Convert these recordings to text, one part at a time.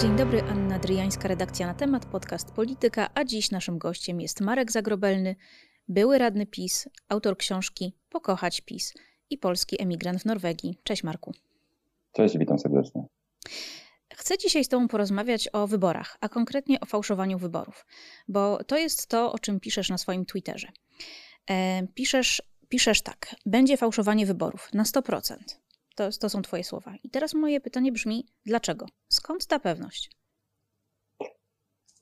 Dzień dobry, Anna Dryjańska, redakcja na temat, podcast Polityka, a dziś naszym gościem jest Marek Zagrobelny, były radny PiS, autor książki Pokochać PiS i polski emigrant w Norwegii. Cześć Marku. Cześć, witam serdecznie. Chcę dzisiaj z Tobą porozmawiać o wyborach, a konkretnie o fałszowaniu wyborów, bo to jest to, o czym piszesz na swoim Twitterze. E, piszesz, piszesz tak: będzie fałszowanie wyborów na 100%. To, to są Twoje słowa. I teraz moje pytanie brzmi: dlaczego? Skąd ta pewność?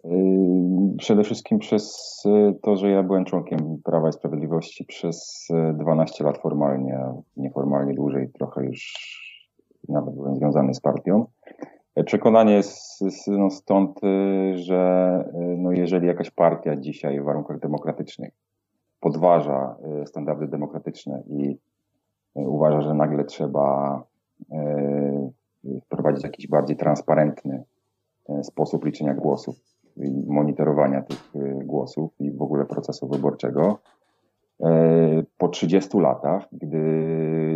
Yy, przede wszystkim przez to, że ja byłem członkiem Prawa i Sprawiedliwości przez 12 lat formalnie, nieformalnie dłużej, trochę już nawet byłem związany z partią. Przekonanie jest no stąd, y, że y, no jeżeli jakaś partia dzisiaj w warunkach demokratycznych podważa y, standardy demokratyczne i uważa, że nagle trzeba wprowadzić jakiś bardziej transparentny sposób liczenia głosów i monitorowania tych głosów i w ogóle procesu wyborczego, po 30 latach, gdy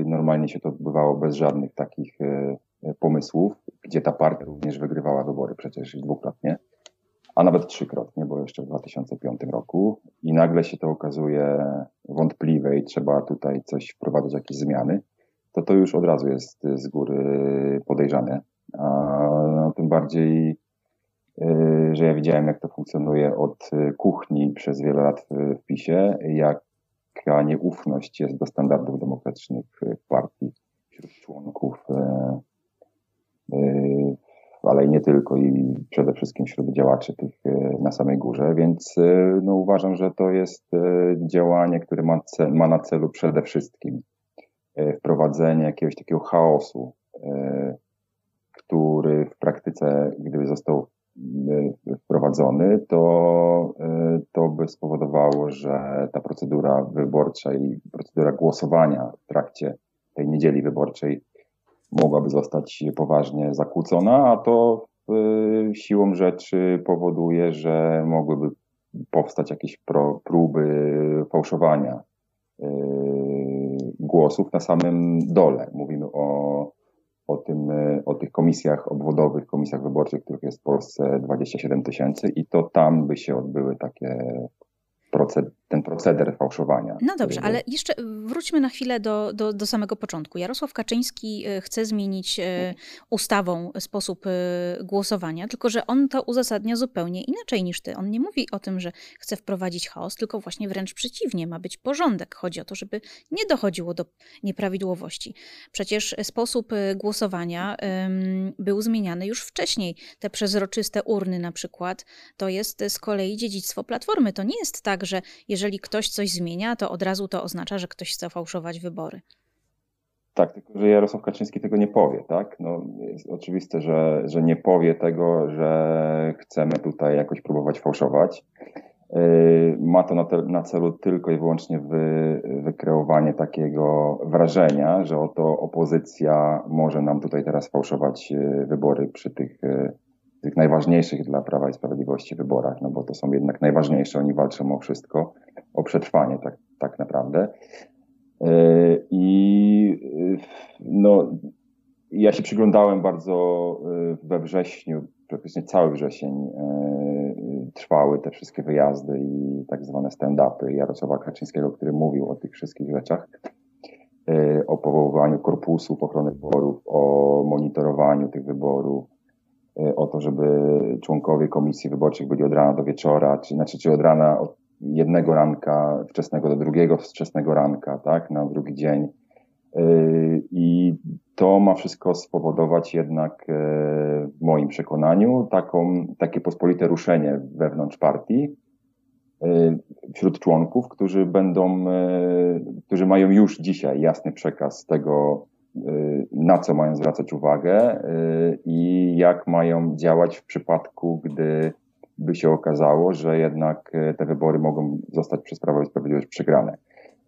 normalnie się to odbywało bez żadnych takich pomysłów, gdzie ta partia również wygrywała wybory przecież dwukrotnie, a nawet trzykrotnie, bo jeszcze w 2005 roku. I nagle się to okazuje wątpliwe i trzeba tutaj coś wprowadzać, jakieś zmiany, to to już od razu jest z góry podejrzane. A no, tym bardziej, y, że ja widziałem, jak to funkcjonuje od kuchni przez wiele lat w PiSie, jaka nieufność jest do standardów demokratycznych partii wśród członków y, Y, ale i nie tylko, i przede wszystkim wśród działaczy tych y, na samej górze, więc y, no, uważam, że to jest działanie, które ma, cel, ma na celu przede wszystkim wprowadzenie jakiegoś takiego chaosu, który w praktyce, gdyby został wprowadzony, to, to by spowodowało, że ta procedura wyborcza i procedura głosowania w trakcie tej niedzieli wyborczej mogłaby zostać poważnie zakłócona, a to y, siłą rzeczy powoduje, że mogłyby powstać jakieś pro, próby fałszowania y, głosów na samym dole. Mówimy o, o, tym, y, o tych komisjach obwodowych, komisjach wyborczych, których jest w Polsce 27 tysięcy i to tam by się odbyły takie ten proceder fałszowania. No dobrze, ale jeszcze wróćmy na chwilę do, do, do samego początku. Jarosław Kaczyński e, chce zmienić e, ustawą sposób e, głosowania, tylko że on to uzasadnia zupełnie inaczej niż ty. On nie mówi o tym, że chce wprowadzić chaos, tylko właśnie wręcz przeciwnie, ma być porządek. Chodzi o to, żeby nie dochodziło do nieprawidłowości. Przecież sposób głosowania był zmieniany już wcześniej. Te przezroczyste urny na przykład, to jest z kolei dziedzictwo Platformy. To nie jest tak, że jeżeli ktoś coś zmienia, to od razu to oznacza, że ktoś chce fałszować wybory. Tak, tylko że Jarosław Kaczyński tego nie powie, tak? No, jest oczywiste, że, że nie powie tego, że chcemy tutaj jakoś próbować fałszować. Yy, ma to na, te, na celu tylko i wyłącznie wy, wykreowanie takiego wrażenia, że oto opozycja może nam tutaj teraz fałszować yy, wybory przy tych yy, tych najważniejszych dla Prawa i Sprawiedliwości wyborach, no bo to są jednak najważniejsze, oni walczą o wszystko, o przetrwanie tak, tak naprawdę. E, I no, ja się przyglądałem bardzo e, we wrześniu, praktycznie cały wrzesień e, trwały te wszystkie wyjazdy i tak zwane stand-upy Jarosława Kaczyńskiego, który mówił o tych wszystkich rzeczach o powoływaniu korpusów ochrony wyborów, o monitorowaniu tych wyborów, o to, żeby członkowie komisji wyborczych byli od rana do wieczora, czy znaczy czy od rana od jednego ranka wczesnego do drugiego wczesnego ranka, tak, na drugi dzień. Y, I to ma wszystko spowodować jednak y, w moim przekonaniu taką, takie pospolite ruszenie wewnątrz partii wśród członków, którzy będą, którzy mają już dzisiaj jasny przekaz tego, Y, na co mają zwracać uwagę y, i jak mają działać w przypadku, gdy by się okazało, że jednak y, te wybory mogą zostać przez Prawo i Sprawiedliwość przegrane.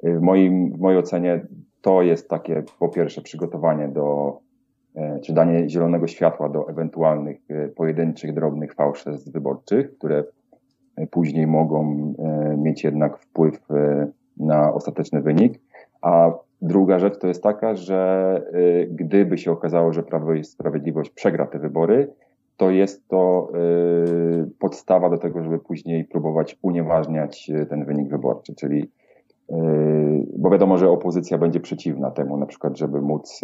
W, moim, w mojej ocenie to jest takie po pierwsze przygotowanie do, czy danie zielonego światła do ewentualnych pojedynczych, drobnych fałszerstw wyborczych, które później mogą mieć jednak wpływ na ostateczny wynik. A Druga rzecz to jest taka, że y, gdyby się okazało, że Prawo i Sprawiedliwość przegra te wybory, to jest to podstawa do tego, żeby później próbować unieważniać ten wynik wyborczy, czyli bo wiadomo, że opozycja będzie przeciwna temu, na przykład, żeby móc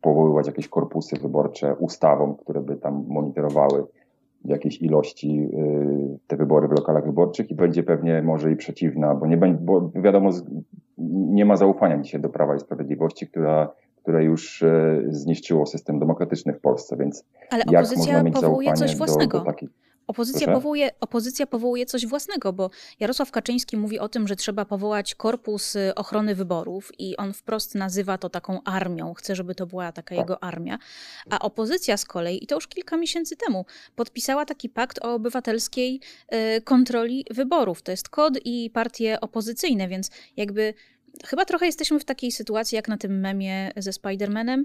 powoływać jakieś korpusy wyborcze ustawą, które by tam monitorowały jakiejś ilości y, te wybory w lokalach wyborczych i będzie pewnie może i przeciwna, bo nie będzie, bo wiadomo, nie ma zaufania dzisiaj do Prawa i Sprawiedliwości, która, które już y, zniszczyło system demokratyczny w Polsce, więc Ale jak można mieć powołuje zaufanie coś własnego. do, do takich... Opozycja powołuje, opozycja powołuje coś własnego, bo Jarosław Kaczyński mówi o tym, że trzeba powołać korpus y, ochrony wyborów i on wprost nazywa to taką armią, chce, żeby to była taka tak. jego armia. A opozycja z kolei, i to już kilka miesięcy temu, podpisała taki pakt o obywatelskiej y, kontroli wyborów. To jest KOD i partie opozycyjne, więc jakby chyba trochę jesteśmy w takiej sytuacji jak na tym memie ze Spider-Manem,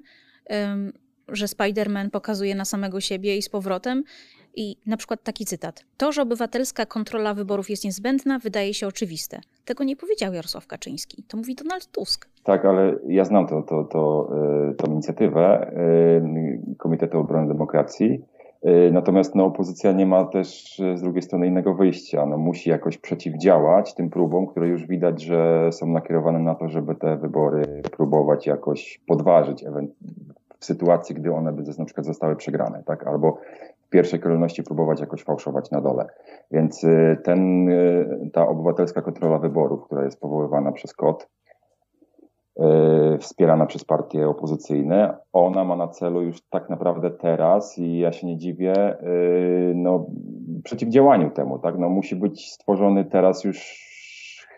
że Spider-Man pokazuje na samego siebie i z powrotem i na przykład taki cytat. To, że obywatelska kontrola wyborów jest niezbędna, wydaje się oczywiste. Tego nie powiedział Jarosław Kaczyński. To mówi Donald Tusk. Tak, ale ja znam to, to, to, e, tą inicjatywę e, Komitetu Obrony Demokracji. E, natomiast no, opozycja nie ma też z drugiej strony innego wyjścia. No, musi jakoś przeciwdziałać tym próbom, które już widać, że są nakierowane na to, żeby te wybory próbować jakoś podważyć w sytuacji, gdy one by na przykład zostały przegrane, tak? Albo w pierwszej kolejności próbować jakoś fałszować na dole. Więc y, ten, y, ta obywatelska kontrola wyborów, która jest powoływana przez KOT, y, wspierana przez partie opozycyjne, ona ma na celu już tak naprawdę teraz i ja się nie dziwię, no, przeciwdziałaniu temu, tak? No, musi być stworzony teraz już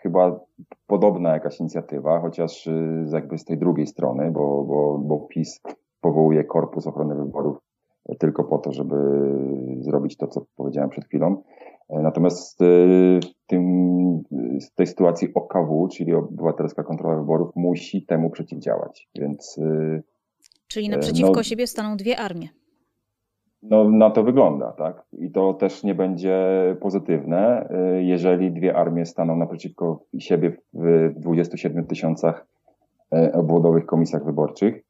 chyba podobna jakaś inicjatywa, chociaż jakby z tej drugiej strony, bo, bo, bo PiS powołuje Korpus Ochrony Wyborów tylko po to, żeby zrobić to, co powiedziałem przed chwilą. Natomiast e, w, tym, w tej sytuacji OKW, czyli Obywatelska Kontrola Wyborów, musi temu przeciwdziałać. Więc, e, czyli naprzeciwko no, siebie staną dwie armie. No, na to wygląda, tak? I to też nie będzie pozytywne, e, jeżeli dwie armie staną naprzeciwko siebie w 27 tysiącach obwodowych komisjach wyborczych.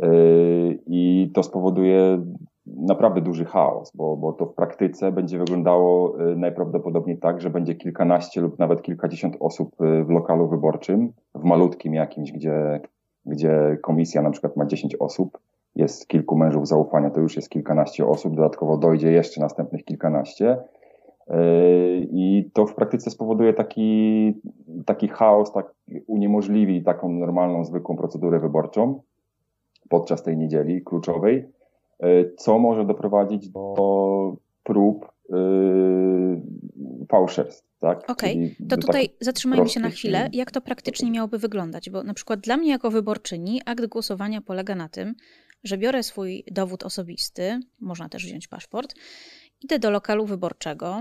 Yy, I to spowoduje naprawdę duży chaos, bo, bo to w praktyce będzie wyglądało yy, najprawdopodobniej tak, że będzie kilkanaście lub nawet kilkadziesiąt osób yy, w lokalu wyborczym, w malutkim jakimś, gdzie, gdzie komisja na przykład ma 10 osób, jest kilku mężów zaufania, to już jest kilkanaście osób, dodatkowo dojdzie jeszcze następnych kilkanaście. I to w praktyce spowoduje taki, taki chaos, tak uniemożliwi taką normalną, zwykłą procedurę wyborczą podczas tej niedzieli kluczowej, e, co może doprowadzić do prób yy, fałszerstw. Tak? Okej, okay. to tutaj tak zatrzymajmy się na chwilę. Jak to praktycznie miałoby wyglądać? Bo na przykład dla mnie jako wyborczyni akt głosowania polega na tym, że biorę swój dowód osobisty, można też wziąć paszport, idę do lokalu wyborczego,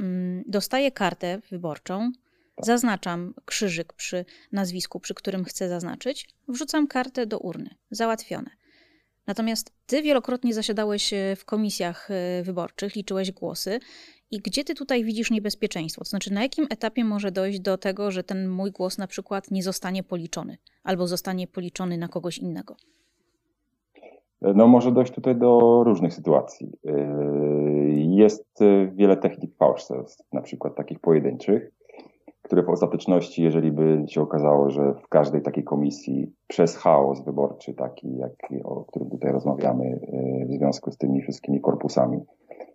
mm, dostaję kartę wyborczą, Zaznaczam krzyżyk przy nazwisku, przy którym chcę zaznaczyć, wrzucam kartę do urny. Załatwione. Natomiast ty wielokrotnie zasiadałeś e, w komisjach e, wyborczych, liczyłeś głosy. I gdzie ty tutaj widzisz niebezpieczeństwo? To znaczy, na jakim etapie może dojść do tego, że ten mój głos na przykład nie zostanie policzony, albo zostanie policzony na kogoś innego? No, może dojść tutaj do różnych sytuacji. E, jest wiele technik fałszerstw, na przykład takich pojedynczych które w ostateczności, jeżeli by się okazało, że w każdej takiej komisji przez chaos wyborczy, taki jak o którym tutaj rozmawiamy y, w związku z tymi wszystkimi korpusami,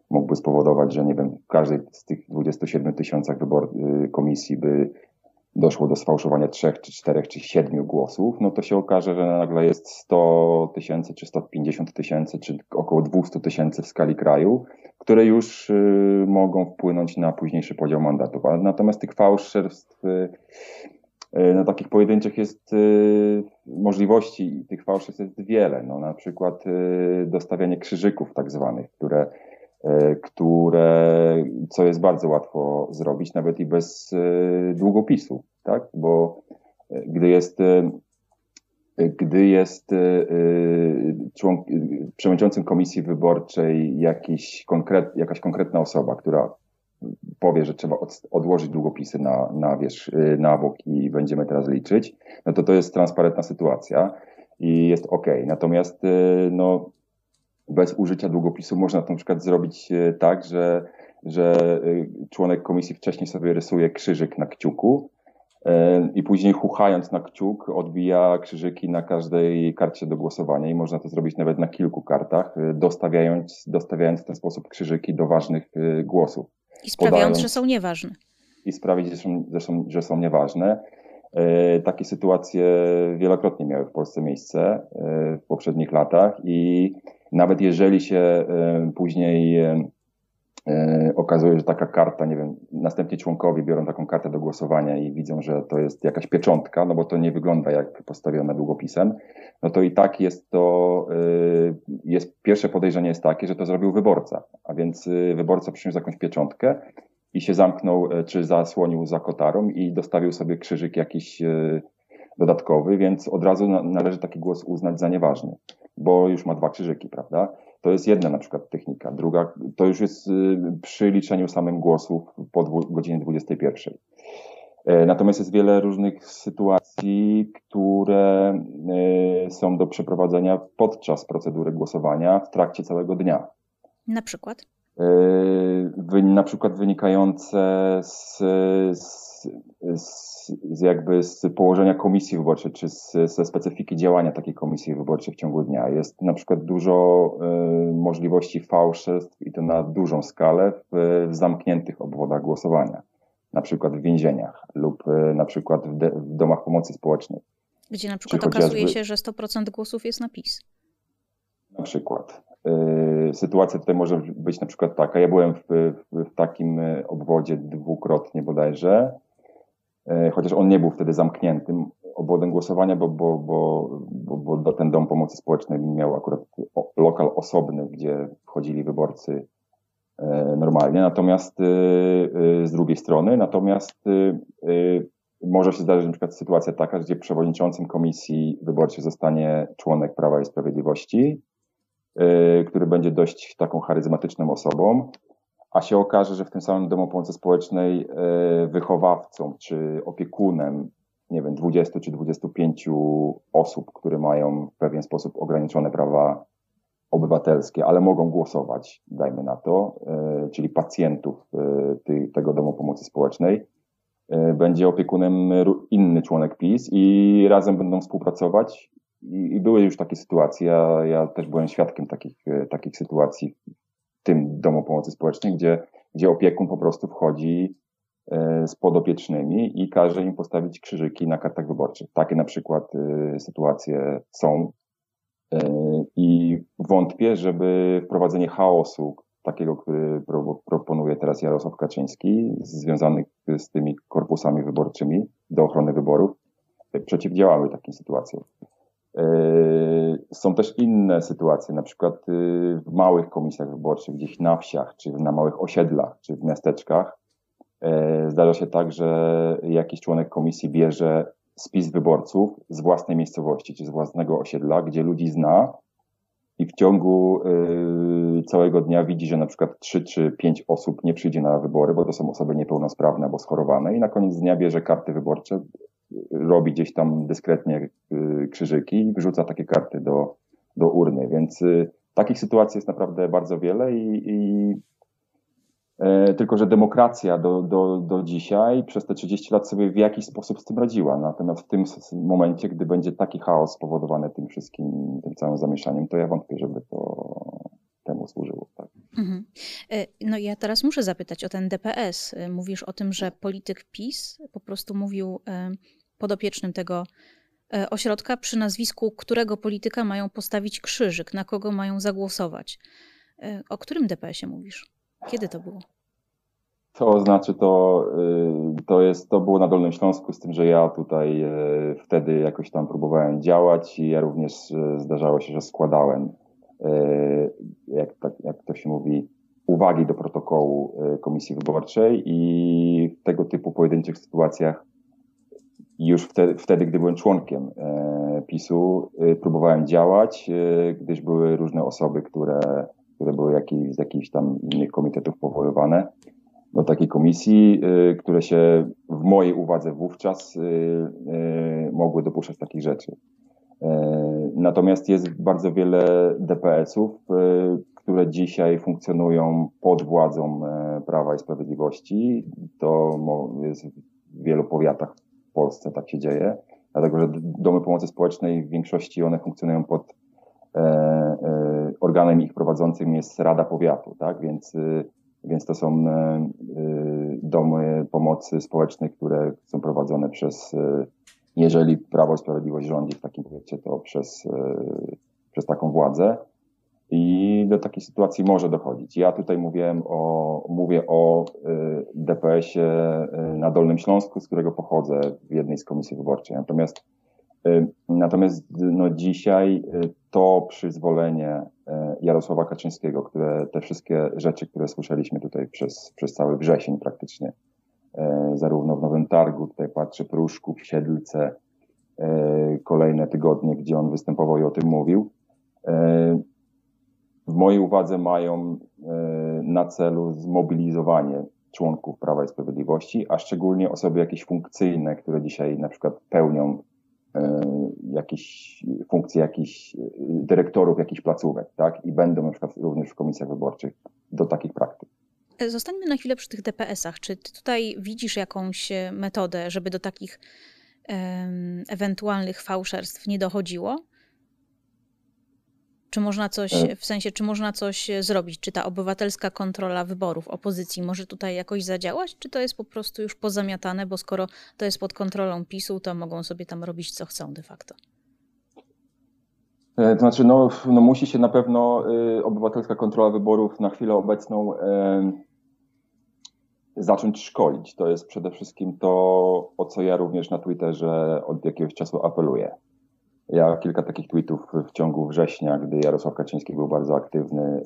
mógłby spowodować, że nie wiem, w każdej z tych 27 tysiącach y, komisji by doszło do sfałszowania trzech, czy czterech, czy siedmiu głosów, no to się okaże, że nagle jest 100 tysięcy, czy 150 tysięcy, czy około 200 tysięcy w skali kraju, które już y, mogą wpłynąć na późniejszy podział mandatów. Natomiast tych fałszerstw, y, y, no takich pojedynczych jest możliwości tych fałszerstw jest wiele. No, na przykład dostawianie krzyżyków tak zwanych, które które, co jest bardzo łatwo zrobić, nawet i bez długopisu, tak? Bo gdy jest gdy jest członk, przewodniczącym komisji wyborczej jakiś konkret, jakaś konkretna osoba, która powie, że trzeba od, odłożyć długopisy na, na, wiesz, na bok i będziemy teraz liczyć, no to to jest transparentna sytuacja i jest ok. Natomiast no, bez użycia długopisu można to na przykład zrobić tak, że, że członek komisji wcześniej sobie rysuje krzyżyk na kciuku, i później chuchając na kciuk odbija krzyżyki na każdej karcie do głosowania i można to zrobić nawet na kilku kartach, dostawiając, dostawiając w ten sposób krzyżyki do ważnych głosów. I sprawiając, podając, że są nieważne. I sprawić, że są, że są, że są nieważne. Takie sytuacje wielokrotnie miały w Polsce miejsce w poprzednich latach i nawet jeżeli się później E, okazuje, że taka karta, nie wiem, następnie członkowie biorą taką kartę do głosowania i widzą, że to jest jakaś pieczątka, no bo to nie wygląda jak postawione długopisem, no to i tak jest to, e, jest, pierwsze podejrzenie jest takie, że to zrobił wyborca, a więc e, wyborca przyniósł jakąś pieczątkę i się zamknął, czy zasłonił za kotarą i dostawił sobie krzyżyk jakiś dodatkowy, więc od razu należy taki głos uznać za nieważny, bo już ma dwa krzyżyki, prawda? To jest jedna na przykład technika. Druga, to już jest y, przy liczeniu samym głosów po godzinie 21. E, natomiast jest wiele różnych sytuacji, które y, są do przeprowadzenia podczas procedury głosowania w trakcie całego dnia. Na przykład? E, na przykład wynikające z, z, z z, jakby z położenia komisji wyborczej, czy z, ze specyfiki działania takiej komisji wyborczej w ciągu dnia. Jest na przykład dużo y, możliwości fałszerstw i to na dużą skalę w, w zamkniętych obwodach głosowania, na przykład w więzieniach lub y, na przykład w, de, w, domach pomocy społecznej. Gdzie na przykład okazuje się, że 100% głosów jest na PiS. Na przykład. Y, sytuacja tutaj może być na przykład taka. Ja byłem w, w, w takim obwodzie dwukrotnie bodajże chociaż on nie był wtedy zamkniętym obwodem głosowania, bo, bo, bo, bo, bo ten dom pomocy społecznej miał akurat lokal osobny, gdzie wchodzili wyborcy e, normalnie. Natomiast e, z drugiej strony, natomiast może się zdarzyć na przykład sytuacja taka, gdzie przewodniczącym komisji wyborczej zostanie członek Prawa i Sprawiedliwości, który będzie dość taką charyzmatyczną osobą, a się okaże, że w tym samym domu pomocy społecznej e, wychowawcą czy opiekunem, nie wiem, 20 czy 25 osób, które mają w pewien sposób ograniczone prawa obywatelskie, ale mogą głosować, dajmy na to, e, czyli pacjentów e, tego domu pomocy społecznej, będzie opiekunem inny członek PiS i razem będą współpracować. I, były już takie sytuacje, ja, ja też byłem świadkiem takich, takich sytuacji tym domu pomocy społecznej, gdzie, gdzie opiekun po prostu wchodzi e, z podopiecznymi i każe im postawić krzyżyki na kartach wyborczych. Takie na przykład e, sytuacje są e, i wątpię, żeby wprowadzenie chaosu, takiego, który proponuje teraz Jarosław Kaczyński, związanych z tymi korpusami wyborczymi do ochrony wyborów, przeciwdziałały takim sytuacjom. Yy, są też inne sytuacje, na przykład yy, w małych komisjach wyborczych, gdzieś na wsiach, czy na małych osiedlach, czy w miasteczkach. Yy, zdarza się tak, że jakiś członek komisji bierze spis wyborców z własnej miejscowości, czy z własnego osiedla, gdzie ludzi zna i w ciągu całego dnia widzi, że na przykład trzy czy pięć osób nie przyjdzie na wybory, bo to są osoby niepełnosprawne albo schorowane i na koniec dnia bierze karty wyborcze, robi gdzieś tam dyskretnie y, krzyżyki i wrzuca takie karty do, do urny. Więc y, takich sytuacji jest naprawdę bardzo wiele i, i e, tylko, że demokracja do, do, do dzisiaj przez te 30 lat sobie w jakiś sposób z tym radziła. Natomiast w tym momencie, gdy będzie taki chaos spowodowany tym wszystkim, tym całym zamieszaniem, to ja wątpię, żeby to temu służyło. Tak. Mhm. E, no ja teraz muszę zapytać o ten DPS. E, mówisz o tym, że polityk PiS po prostu mówił podopiecznym tego e, ośrodka, przy nazwisku którego polityka mają postawić krzyżyk, na kogo mają zagłosować. E, o którym DPS-ie mówisz? Kiedy to było? To znaczy, to, y, to, jest, to było na Dolnym Śląsku, z tym, że ja tutaj e, wtedy jakoś tam próbowałem działać i ja również zdarzało się, że składałem, jak, tak, jak to się mówi, uwagi do protokołu Komisji Wyborczej i w tego typu pojedynczych sytuacjach już wtedy, wtedy, gdy byłem członkiem e, PiSu, e, próbowałem działać, e, gdyż były różne osoby, które, które były jakich, z jakichś tam innych komitetów powoływane do takiej komisji, które się w mojej uwadze wówczas mogły dopuszczać takich rzeczy. Natomiast jest bardzo wiele DPS-ów, które dzisiaj funkcjonują pod władzą Prawa i Sprawiedliwości. To jest w wielu powiatach Polsce tak się dzieje, dlatego że domy pomocy społecznej w większości one funkcjonują pod organem ich prowadzącym jest Rada Powiatu, tak? Więc więc to są e, e, domy pomocy społecznej, które są prowadzone przez, e, jeżeli Prawo i Sprawiedliwość rządzi w takim projekcie, to przez, przez taką władzę. I do takiej sytuacji może dochodzić. Ja tutaj mówiłem o, mówię o DPS-ie na Dolnym Śląsku, z którego pochodzę w jednej z komisji wyborczej. Natomiast Y, natomiast no, dzisiaj y, to przyzwolenie y, Jarosława Kaczyńskiego, które te wszystkie rzeczy, które słyszeliśmy tutaj przez, przez cały wrzesień praktycznie, zarówno w Nowym Targu, tutaj patrzę, Pruszków, Siedlce, kolejne tygodnie, gdzie on występował i o tym mówił, w mojej uwadze mają na celu zmobilizowanie członków Prawa i Sprawiedliwości, a szczególnie osoby jakieś funkcyjne, które dzisiaj na przykład pełnią E, jakieś funkcje jakichś e, dyrektorów jakichś placówek, tak? I będą na przykład również w komisjach wyborczych do takich praktyk. Zostańmy na chwilę przy tych DPS-ach. Czy ty tutaj widzisz jakąś metodę, żeby do takich ewentualnych fałszerstw nie dochodziło? Czy można coś, e. w sensie, czy można coś zrobić? Czy ta obywatelska kontrola wyborów opozycji może tutaj jakoś zadziałać? Czy to jest po prostu już pozamiatane, bo skoro to jest pod kontrolą PiSu, to mogą sobie tam robić co chcą de facto? E, to znaczy, no, no musi się na pewno y, obywatelska kontrola wyborów na chwilę obecną y, zacząć szkolić. To jest przede wszystkim to, o co ja również na Twitterze od jakiegoś czasu apeluję. Ja kilka takich tweetów w ciągu września, gdy Jarosław Kaczyński był bardzo aktywny,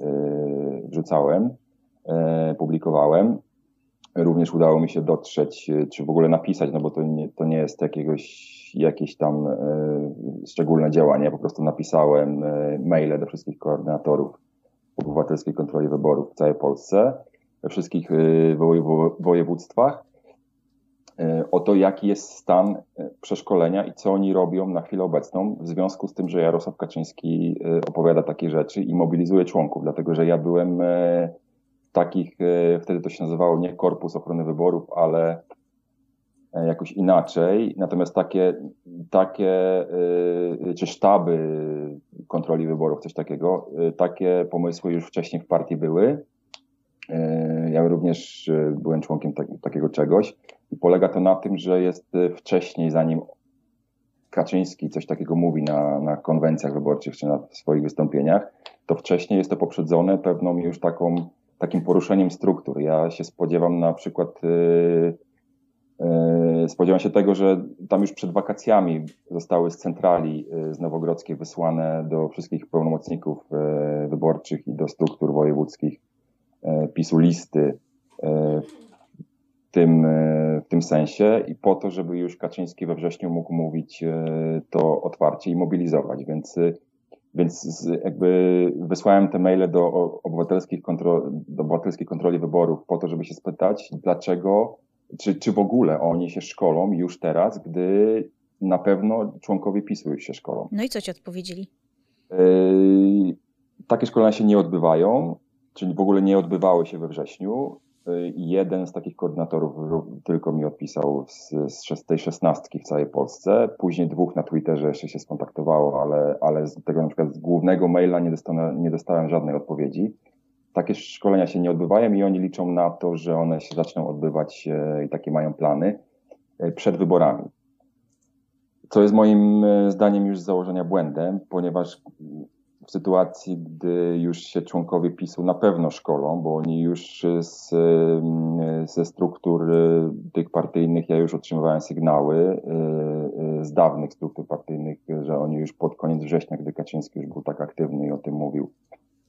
yy, wrzucałem, yy, publikowałem. Również udało mi się dotrzeć, yy, czy w ogóle napisać, no bo to nie, to nie jest jakiegoś, jakieś tam szczególne działanie. Po prostu napisałem maile do wszystkich koordynatorów obywatelskiej kontroli wyborów w całej Polsce, we wszystkich województwach o to, jaki jest stan e, przeszkolenia i co oni robią na chwilę obecną, w związku z tym, że Jarosław Kaczyński e, opowiada takie rzeczy i mobilizuje członków, dlatego że ja byłem takich, wtedy to się nazywało nie Korpus Ochrony Wyborów, ale jakoś inaczej. Natomiast takie, takie czy sztaby kontroli wyborów, coś takiego, takie pomysły już wcześniej w partii były. Ja również byłem członkiem tak, takiego czegoś. I polega to na tym, że jest e, wcześniej, zanim Kaczyński coś takiego mówi na, na konwencjach wyborczych czy na swoich wystąpieniach, to wcześniej jest to poprzedzone pewną już taką, takim poruszeniem struktur. Ja się spodziewam na przykład, yy, spodziewam się tego, że tam już przed wakacjami zostały z centrali z Nowogrodzkiej wysłane do wszystkich pełnomocników wyborczych i do struktur wojewódzkich PiSu listy tym, e, w tym sensie i po to, żeby już Kaczyński we wrześniu mógł mówić e, to otwarcie i mobilizować. Więc, e, więc jakby wysłałem te maile do obywatelskich kontroli, do obywatelskiej kontroli wyborów po to, żeby się spytać, dlaczego, czy, czy w ogóle oni się szkolą już teraz, gdy na pewno członkowie PiSu już się szkolą. No i co ci odpowiedzieli? Takie szkolenia się nie odbywają, czyli w ogóle nie odbywały się we wrześniu. Y, jeden z takich koordynatorów tylko mi odpisał z, z tej szesnastki w całej Polsce. Później dwóch na Twitterze jeszcze się skontaktowało, ale, ale z tego na przykład z głównego maila nie dostałem, nie dostałem żadnej odpowiedzi. Takie szkolenia się nie odbywają i oni liczą na to, że one się zaczną odbywać i takie mają plany e, przed wyborami. Co jest moim e, zdaniem już z założenia błędem, ponieważ w sytuacji, gdy już się członkowie PiSu na pewno szkolą, bo oni już z, ze struktur y, tych partyjnych, ja już otrzymywałem sygnały y, y, z dawnych struktur partyjnych, że oni już pod koniec września, gdy Kaczyński już był tak aktywny i o tym mówił,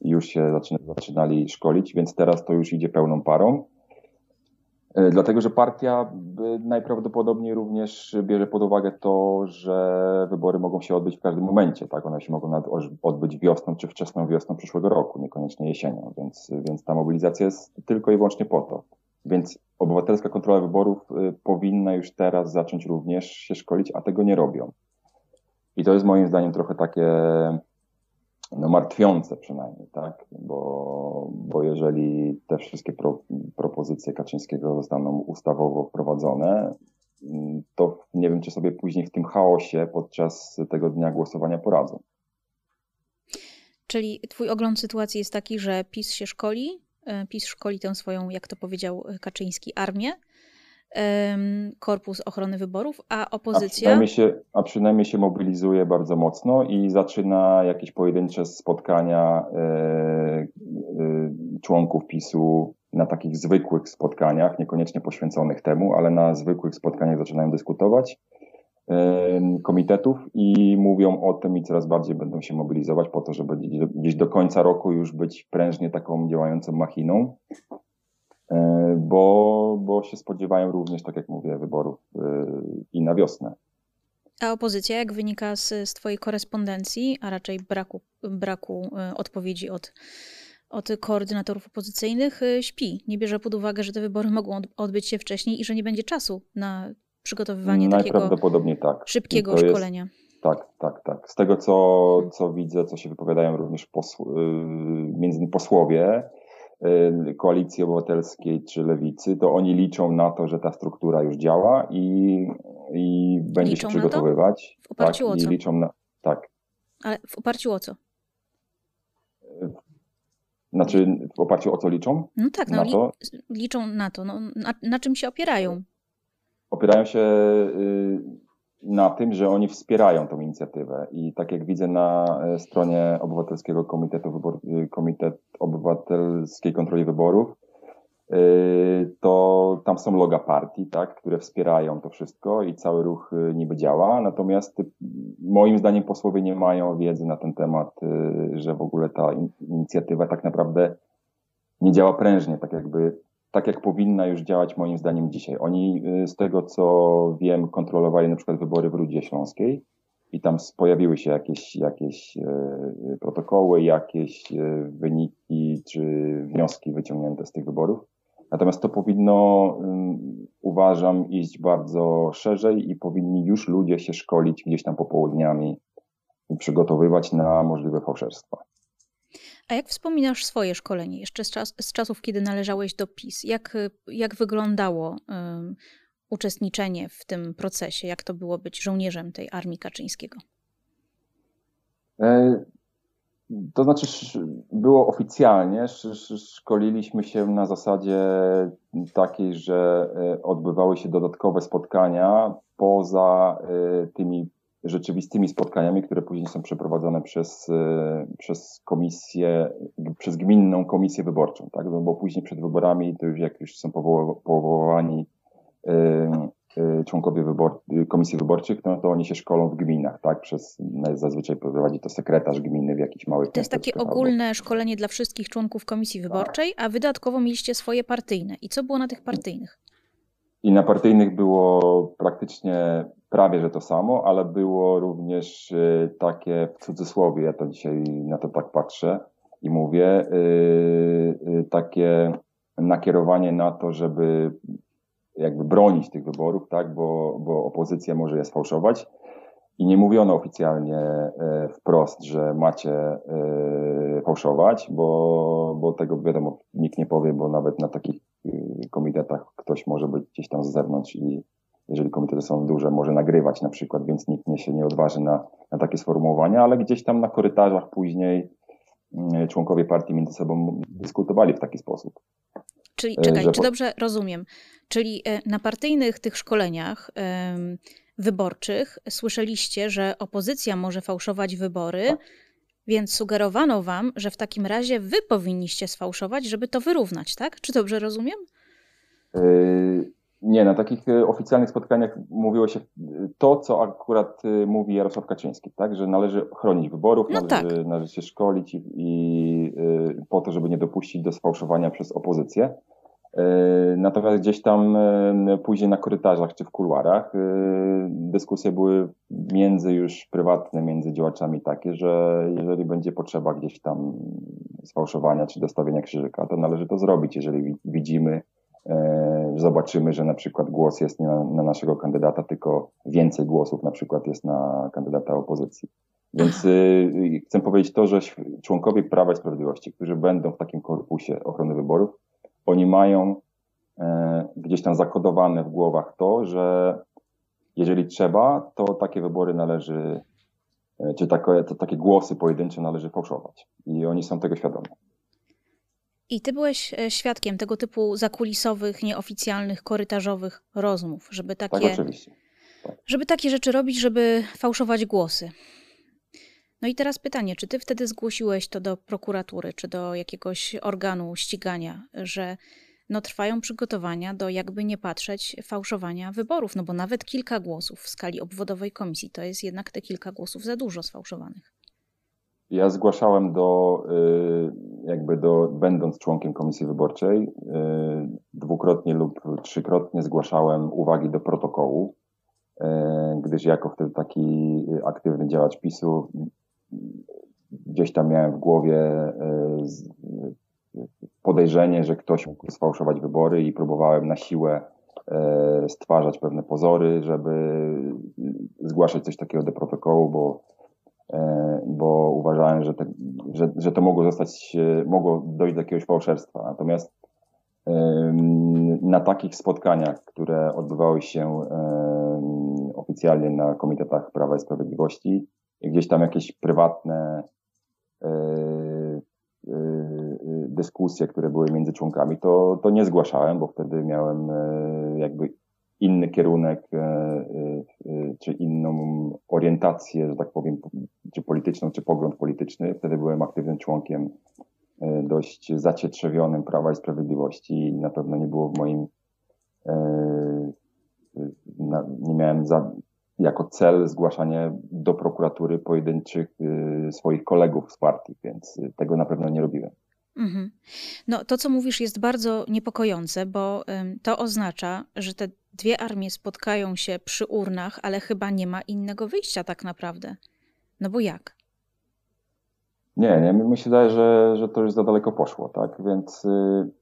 już się zaczynali szkolić, więc teraz to już idzie pełną parą. E, dlatego, że partia najprawdopodobniej również bierze pod uwagę to, że wybory mogą się odbyć w każdym momencie, tak? One się mogą odbyć wiosną czy wczesną wiosną przyszłego roku, niekoniecznie jesienią, więc, więc ta mobilizacja jest tylko i wyłącznie po to. Więc obywatelska kontrola wyborów y, powinna już teraz zacząć również się szkolić, a tego nie robią. I to jest moim zdaniem trochę takie no, martwiące przynajmniej, tak? Bo, bo jeżeli te wszystkie pro, propozycje Kaczyńskiego zostaną ustawowo wprowadzone, to nie wiem, czy sobie później w tym chaosie podczas tego dnia głosowania poradzą. Czyli twój ogląd sytuacji jest taki, że PiS się szkoli, e, PiS szkoli tę swoją, jak to powiedział Kaczyński, armię, Korpus Ochrony Wyborów, a opozycja. A przynajmniej, się, a przynajmniej się mobilizuje bardzo mocno i zaczyna jakieś pojedyncze spotkania e, e, członków PiSu na takich zwykłych spotkaniach, niekoniecznie poświęconych temu, ale na zwykłych spotkaniach zaczynają dyskutować komitetów i mówią o tym i coraz bardziej będą się mobilizować po to, żeby gdzieś do końca roku już być prężnie taką działającą machiną, bo, bo się spodziewają również, tak jak mówię, wyborów e, i na wiosnę. A opozycja, jak wynika z, z Twojej korespondencji, a raczej braku, braku e, odpowiedzi od, od koordynatorów opozycyjnych, śpi. Nie bierze pod uwagę, że te wybory mogą odbyć się wcześniej i że nie będzie czasu na przygotowywanie Najprawdopodobniej takiego tak. szybkiego szkolenia. Jest, tak, tak, tak. Z tego, co, co widzę, co się wypowiadają również posł, y, między innymi posłowie Koalicji Obywatelskiej czy Lewicy, to oni liczą na to, że ta struktura już działa i, i będzie liczą się przygotowywać. W oparciu tak, o co? I liczą na, tak. Ale w oparciu o co? Znaczy, w oparciu o co liczą? No tak, no, na li to? liczą na to. No, na, na czym się opierają? opierają się y, na tym, że oni wspierają tą inicjatywę i tak jak widzę na e, stronie Obywatelskiego Komitetu Wybor y, Komitet Obywatelskiej Kontroli Wyborów, y, to tam są loga partii, tak, które wspierają to wszystko i cały ruch niby działa. Natomiast moim zdaniem posłowie nie mają wiedzy na ten temat, że w ogóle ta inicjatywa tak naprawdę nie działa prężnie, tak jakby tak jak powinna już działać moim zdaniem dzisiaj. Oni y, z tego co wiem kontrolowali na przykład wybory w Rudzie Śląskiej i tam pojawiły się jakieś, jakieś y, protokoły, jakieś y, wyniki czy wnioski wyciągnięte z tych wyborów. Natomiast to powinno, uważam, iść bardzo szerzej i powinni już ludzie się szkolić gdzieś tam popołudniami i przygotowywać na możliwe fałszerstwa. A jak wspominasz swoje szkolenie, jeszcze z, czas, z czasów, kiedy należałeś do PiS? Jak, jak wyglądało um, uczestniczenie w tym procesie? Jak to było być żołnierzem tej armii Kaczyńskiego? E, to znaczy, było oficjalnie, szkoliliśmy się na zasadzie takiej, że e, odbywały się dodatkowe spotkania poza e, tymi rzeczywistymi spotkaniami, które później są przeprowadzone przez, e, przez komisję, przez gminną komisję wyborczą, tak? No bo później przed wyborami, to już jak już są powołani e, e, członkowie wybor komisji wyborczych, no to oni się szkolą w gminach, tak? Przez, no zazwyczaj prowadzi to sekretarz gminy w jakichś małych To jest takie ogólne albo... szkolenie dla wszystkich członków komisji wyborczej, a wy dodatkowo mieliście swoje partyjne. I co było na tych partyjnych? I na partyjnych było praktycznie prawie że to samo, ale było również y, takie w cudzysłowie, ja to dzisiaj na to tak patrzę i mówię, y, y, takie nakierowanie na to, żeby jakby bronić tych wyborów, tak, bo, bo opozycja może je sfałszować. I nie mówiono oficjalnie wprost, że macie fałszować, bo, bo tego wiadomo, nikt nie powie, bo nawet na takich komitetach ktoś może być gdzieś tam z zewnątrz i jeżeli komitety są duże, może nagrywać na przykład, więc nikt nie się nie odważy na, na takie sformułowania, ale gdzieś tam na korytarzach później mm, członkowie partii między sobą dyskutowali w taki sposób. Czyli, e, czekaj, że... czy dobrze rozumiem? Czyli e, na partyjnych tych szkoleniach wyborczych słyszeliście, że opozycja może fałszować wybory, tak. Więc sugerowano wam, że w takim razie wy powinniście sfałszować, żeby to wyrównać, tak? Czy dobrze rozumiem? Yy nie, na takich e, oficjalnych spotkaniach mówiło się to, co akurat e, mówi Jarosław Kaczyński, tak? że należy chronić wyborów, no należy, tak. należy się szkolić i, i, po to, żeby nie dopuścić do sfałszowania przez opozycję. Natomiast gdzieś tam później na korytarzach czy w kuluarach dyskusje były między już prywatne, między działaczami takie, że jeżeli będzie potrzeba gdzieś tam sfałszowania czy dostawienia krzyżyka, to należy to zrobić, jeżeli widzimy zobaczymy, że na przykład głos jest nie na, na, naszego kandydata, tylko więcej głosów na przykład jest na kandydata opozycji. Więc chcę powiedzieć to, że członkowie Prawa i Sprawiedliwości, którzy będą w takim korpusie ochrony wyborów, oni mają e, gdzieś tam zakodowane w głowach to, że jeżeli trzeba, to takie wybory należy, e, czy takie, to takie głosy pojedyncze należy fałszować. I oni są tego świadomi. I ty byłeś e, świadkiem tego typu zakulisowych, nieoficjalnych, korytarzowych rozmów, żeby takie, tak, oczywiście. Tak. żeby takie rzeczy robić, żeby fałszować głosy. No i teraz pytanie, czy ty wtedy zgłosiłeś to do prokuratury, czy do jakiegoś organu ścigania, że no trwają przygotowania do jakby nie patrzeć fałszowania wyborów, no bo nawet kilka głosów w skali obwodowej komisji to jest jednak te kilka głosów za dużo sfałszowanych. Ja zgłaszałem do, y, jakby do, będąc członkiem komisji wyborczej, y, dwukrotnie lub trzykrotnie zgłaszałem uwagi do protokołu, y, gdyż jako wtedy taki aktywny działacz PiSu gdzieś tam miałem w głowie podejrzenie, że ktoś mógł sfałszować wybory i próbowałem na siłę stwarzać pewne pozory, żeby zgłaszać coś takiego do protokołu, bo E, bo uważałem, że, te, że, że to mogło zostać, e, mogło dojść do jakiegoś fałszerstwa. Natomiast na takich spotkaniach, które odbywały się oficjalnie na komitetach Prawa i Sprawiedliwości, gdzieś tam jakieś prywatne e, dyskusje, które były między członkami, to, to nie zgłaszałem, bo wtedy miałem jakby inny kierunek, e, e, e, czy inną orientację, że tak powiem, czy polityczną, czy pogląd polityczny. Wtedy byłem aktywnym członkiem dość zacietrzewionym Prawa i Sprawiedliwości i na pewno nie było w moim, nie miałem za, jako cel zgłaszanie do prokuratury pojedynczych swoich kolegów z partii, więc tego na pewno nie robiłem. Mhm. No, to, co mówisz, jest bardzo niepokojące, bo to oznacza, że te dwie armie spotkają się przy urnach, ale chyba nie ma innego wyjścia tak naprawdę. No bo jak? Nie, nie, mi się wydaje, że, że to już za daleko poszło, tak? Więc yy, yy,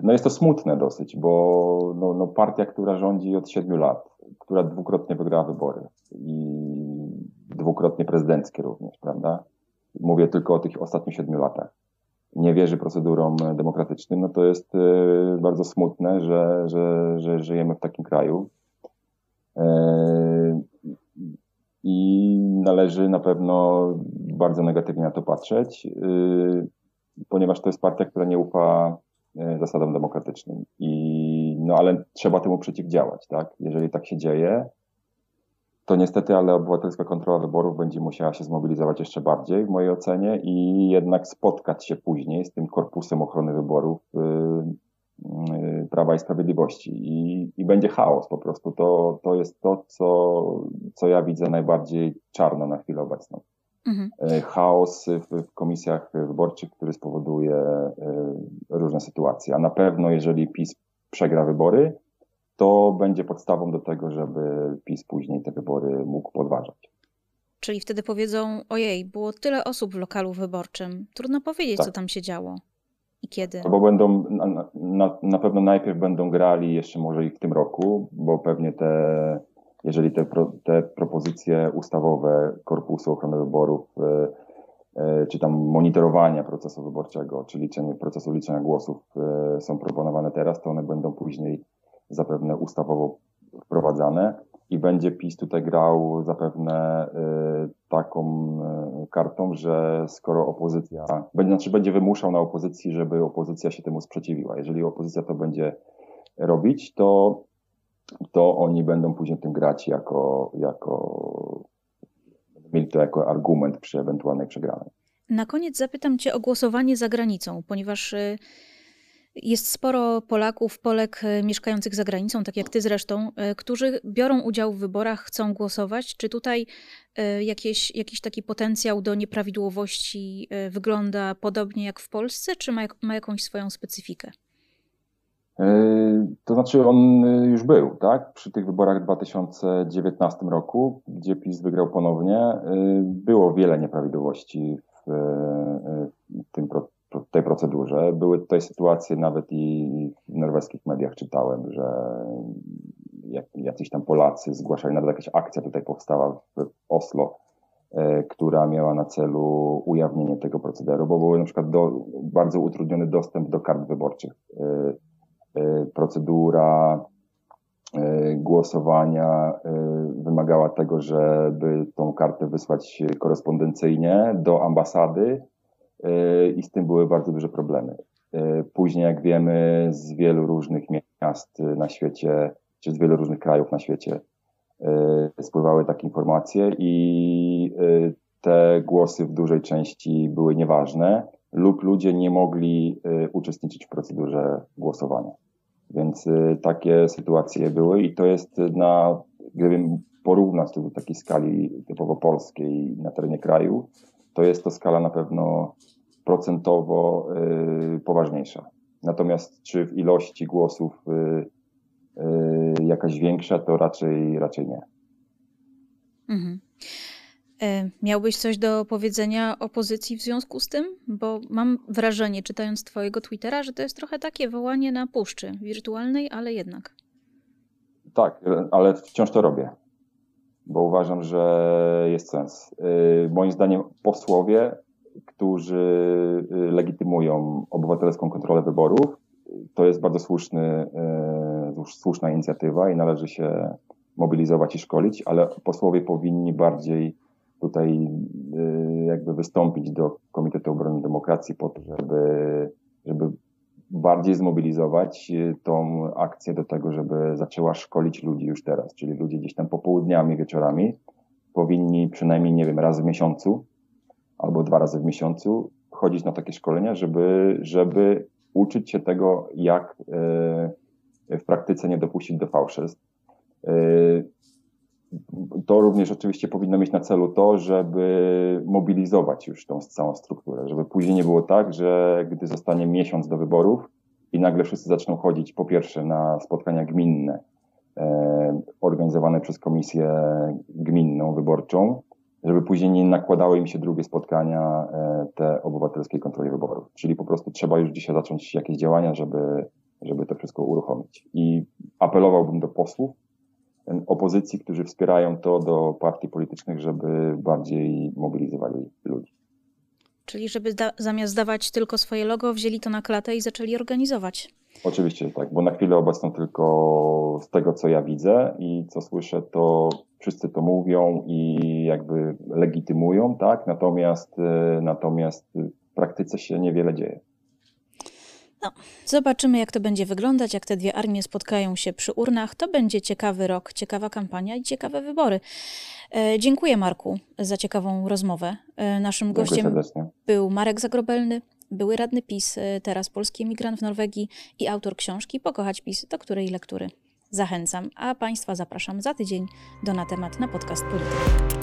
no jest to smutne dosyć, bo no, no partia, która rządzi od siedmiu lat, która dwukrotnie wygrała wybory i dwukrotnie prezydenckie również, prawda? Mówię tylko o tych ostatnich siedmiu latach nie wierzy procedurom demokratycznym, no to jest y, bardzo smutne, że, że, że żyjemy w takim kraju. E, I należy na pewno bardzo negatywnie na to patrzeć, y, ponieważ to jest partia, która nie ufa zasadom demokratycznym. I, no ale trzeba temu przeciwdziałać, tak? Jeżeli tak się dzieje, to niestety, ale obywatelska kontrola wyborów będzie musiała się zmobilizować jeszcze bardziej, w mojej ocenie, i jednak spotkać się później z tym korpusem ochrony wyborów yy, yy, Prawa i Sprawiedliwości. I, I, będzie chaos po prostu. To, to jest to, co, co ja widzę najbardziej czarno na chwilę obecną. Mhm. Yy, chaos w, komisjach wyborczych, który spowoduje yy, różne sytuacje. A na pewno, jeżeli PiS przegra wybory, to będzie podstawą do tego, żeby PiS później te wybory mógł podważać. Czyli wtedy powiedzą, ojej, było tyle osób w lokalu wyborczym, trudno powiedzieć, tak. co tam się działo i kiedy. Bo będą, na, na, na, pewno najpierw będą grali jeszcze może i w tym roku, bo pewnie te, jeżeli te, pro, te propozycje ustawowe Korpusu Ochrony Wyborów, y, y, czy tam monitorowania procesu wyborczego, czy liczenie, procesu liczenia głosów y, są proponowane teraz, to one będą później zapewne ustawowo wprowadzane i będzie PiS tutaj grał zapewne taką kartą, że skoro opozycja, będzie, znaczy będzie wymuszał na opozycji, żeby opozycja się temu sprzeciwiła. Jeżeli opozycja to będzie robić, to, to oni będą później tym grać jako, jako mieli to jako argument przy ewentualnej przegranej. Na koniec zapytam Cię o głosowanie za granicą, ponieważ y, jest sporo Polaków, Polek e, mieszkających za granicą, tak jak ty zresztą, e, którzy biorą udział w wyborach, chcą głosować. Czy tutaj jakieś, jakiś taki potencjał do nieprawidłowości wygląda podobnie jak w Polsce, czy ma, ma jakąś swoją specyfikę? To znaczy on już był, tak? Przy tych wyborach w 2019 roku, gdzie PiS wygrał ponownie, było wiele nieprawidłowości w, w tym tej procedurze. Były tutaj sytuacje, nawet i w norweskich mediach czytałem, że jacyś tam Polacy zgłaszali, nawet jakaś akcja tutaj powstała w Oslo, która miała na celu ujawnienie tego procederu, bo był na przykład do, bardzo utrudniony dostęp do kart wyborczych. E, e, procedura głosowania wymagała tego, żeby tą kartę wysłać korespondencyjnie do ambasady i z tym były bardzo duże problemy. Później, jak wiemy, z wielu różnych miast na świecie czy z wielu różnych krajów na świecie e, spływały takie informacje i e, te głosy w dużej części były nieważne lub ludzie nie mogli e, uczestniczyć w procedurze głosowania. Więc takie sytuacje były i to jest na, gdybym porównać to do takiej skali typowo polskiej na terenie kraju, to jest to skala na pewno procentowo poważniejsza. Natomiast czy w ilości głosów Y, jakaś większa, to raczej, raczej nie. Mhm. E, miałbyś coś do powiedzenia opozycji w związku z tym? Bo mam wrażenie, czytając Twojego Twittera, że to jest trochę takie wołanie na puszczy wirtualnej, ale jednak. Tak, ale wciąż to robię, bo uważam, że jest sens. Y, moim zdaniem posłowie, którzy legitymują obywatelską kontrolę wyborów, to jest bardzo słuszny, e, słuszna inicjatywa i należy się mobilizować i szkolić, ale posłowie powinni bardziej tutaj e, jakby wystąpić do Komitetu Obrony Demokracji po to, żeby, żeby bardziej zmobilizować e, tą akcję do tego, żeby zaczęła szkolić ludzi już teraz, czyli ludzie gdzieś tam popołudniami, wieczorami powinni przynajmniej, nie wiem, raz w miesiącu albo dwa razy w miesiącu chodzić na takie szkolenia, żeby, żeby uczyć się tego, jak e, w praktyce nie dopuścić do fałszerstw. To również oczywiście powinno mieć na celu to, żeby mobilizować już tą całą strukturę, żeby później nie było tak, że gdy zostanie miesiąc do wyborów i nagle wszyscy zaczną chodzić po pierwsze na spotkania gminne, e, organizowane przez komisję gminną wyborczą, żeby później nie nakładały im się drugie spotkania e, te obywatelskiej kontroli wyborów. Czyli po prostu trzeba już dzisiaj zacząć jakieś działania, żeby, żeby to wszystko uruchomić. I apelowałbym do posłów opozycji, którzy wspierają to, do partii politycznych, żeby bardziej mobilizowali ludzi. Czyli żeby zamiast dawać tylko swoje logo, wzięli to na klatę i zaczęli organizować. Oczywiście tak, bo na chwilę obecną tylko z tego, co ja widzę i co słyszę, to wszyscy to mówią i jakby legitymują, tak? Natomiast, e, natomiast w praktyce się niewiele dzieje. No, zobaczymy, jak to będzie wyglądać, jak te dwie armie spotkają się przy urnach. To będzie ciekawy rok, ciekawa kampania i ciekawe wybory. E, dziękuję Marku za ciekawą rozmowę. E, naszym Dziękuję gościem serdecznie. był Marek Zagrobelny, były radny PiS, e, teraz polski emigrant w Norwegii i autor książki Pokochać PiS, do której lektury zachęcam. A Państwa zapraszam za tydzień do Na temat na podcast Polityki.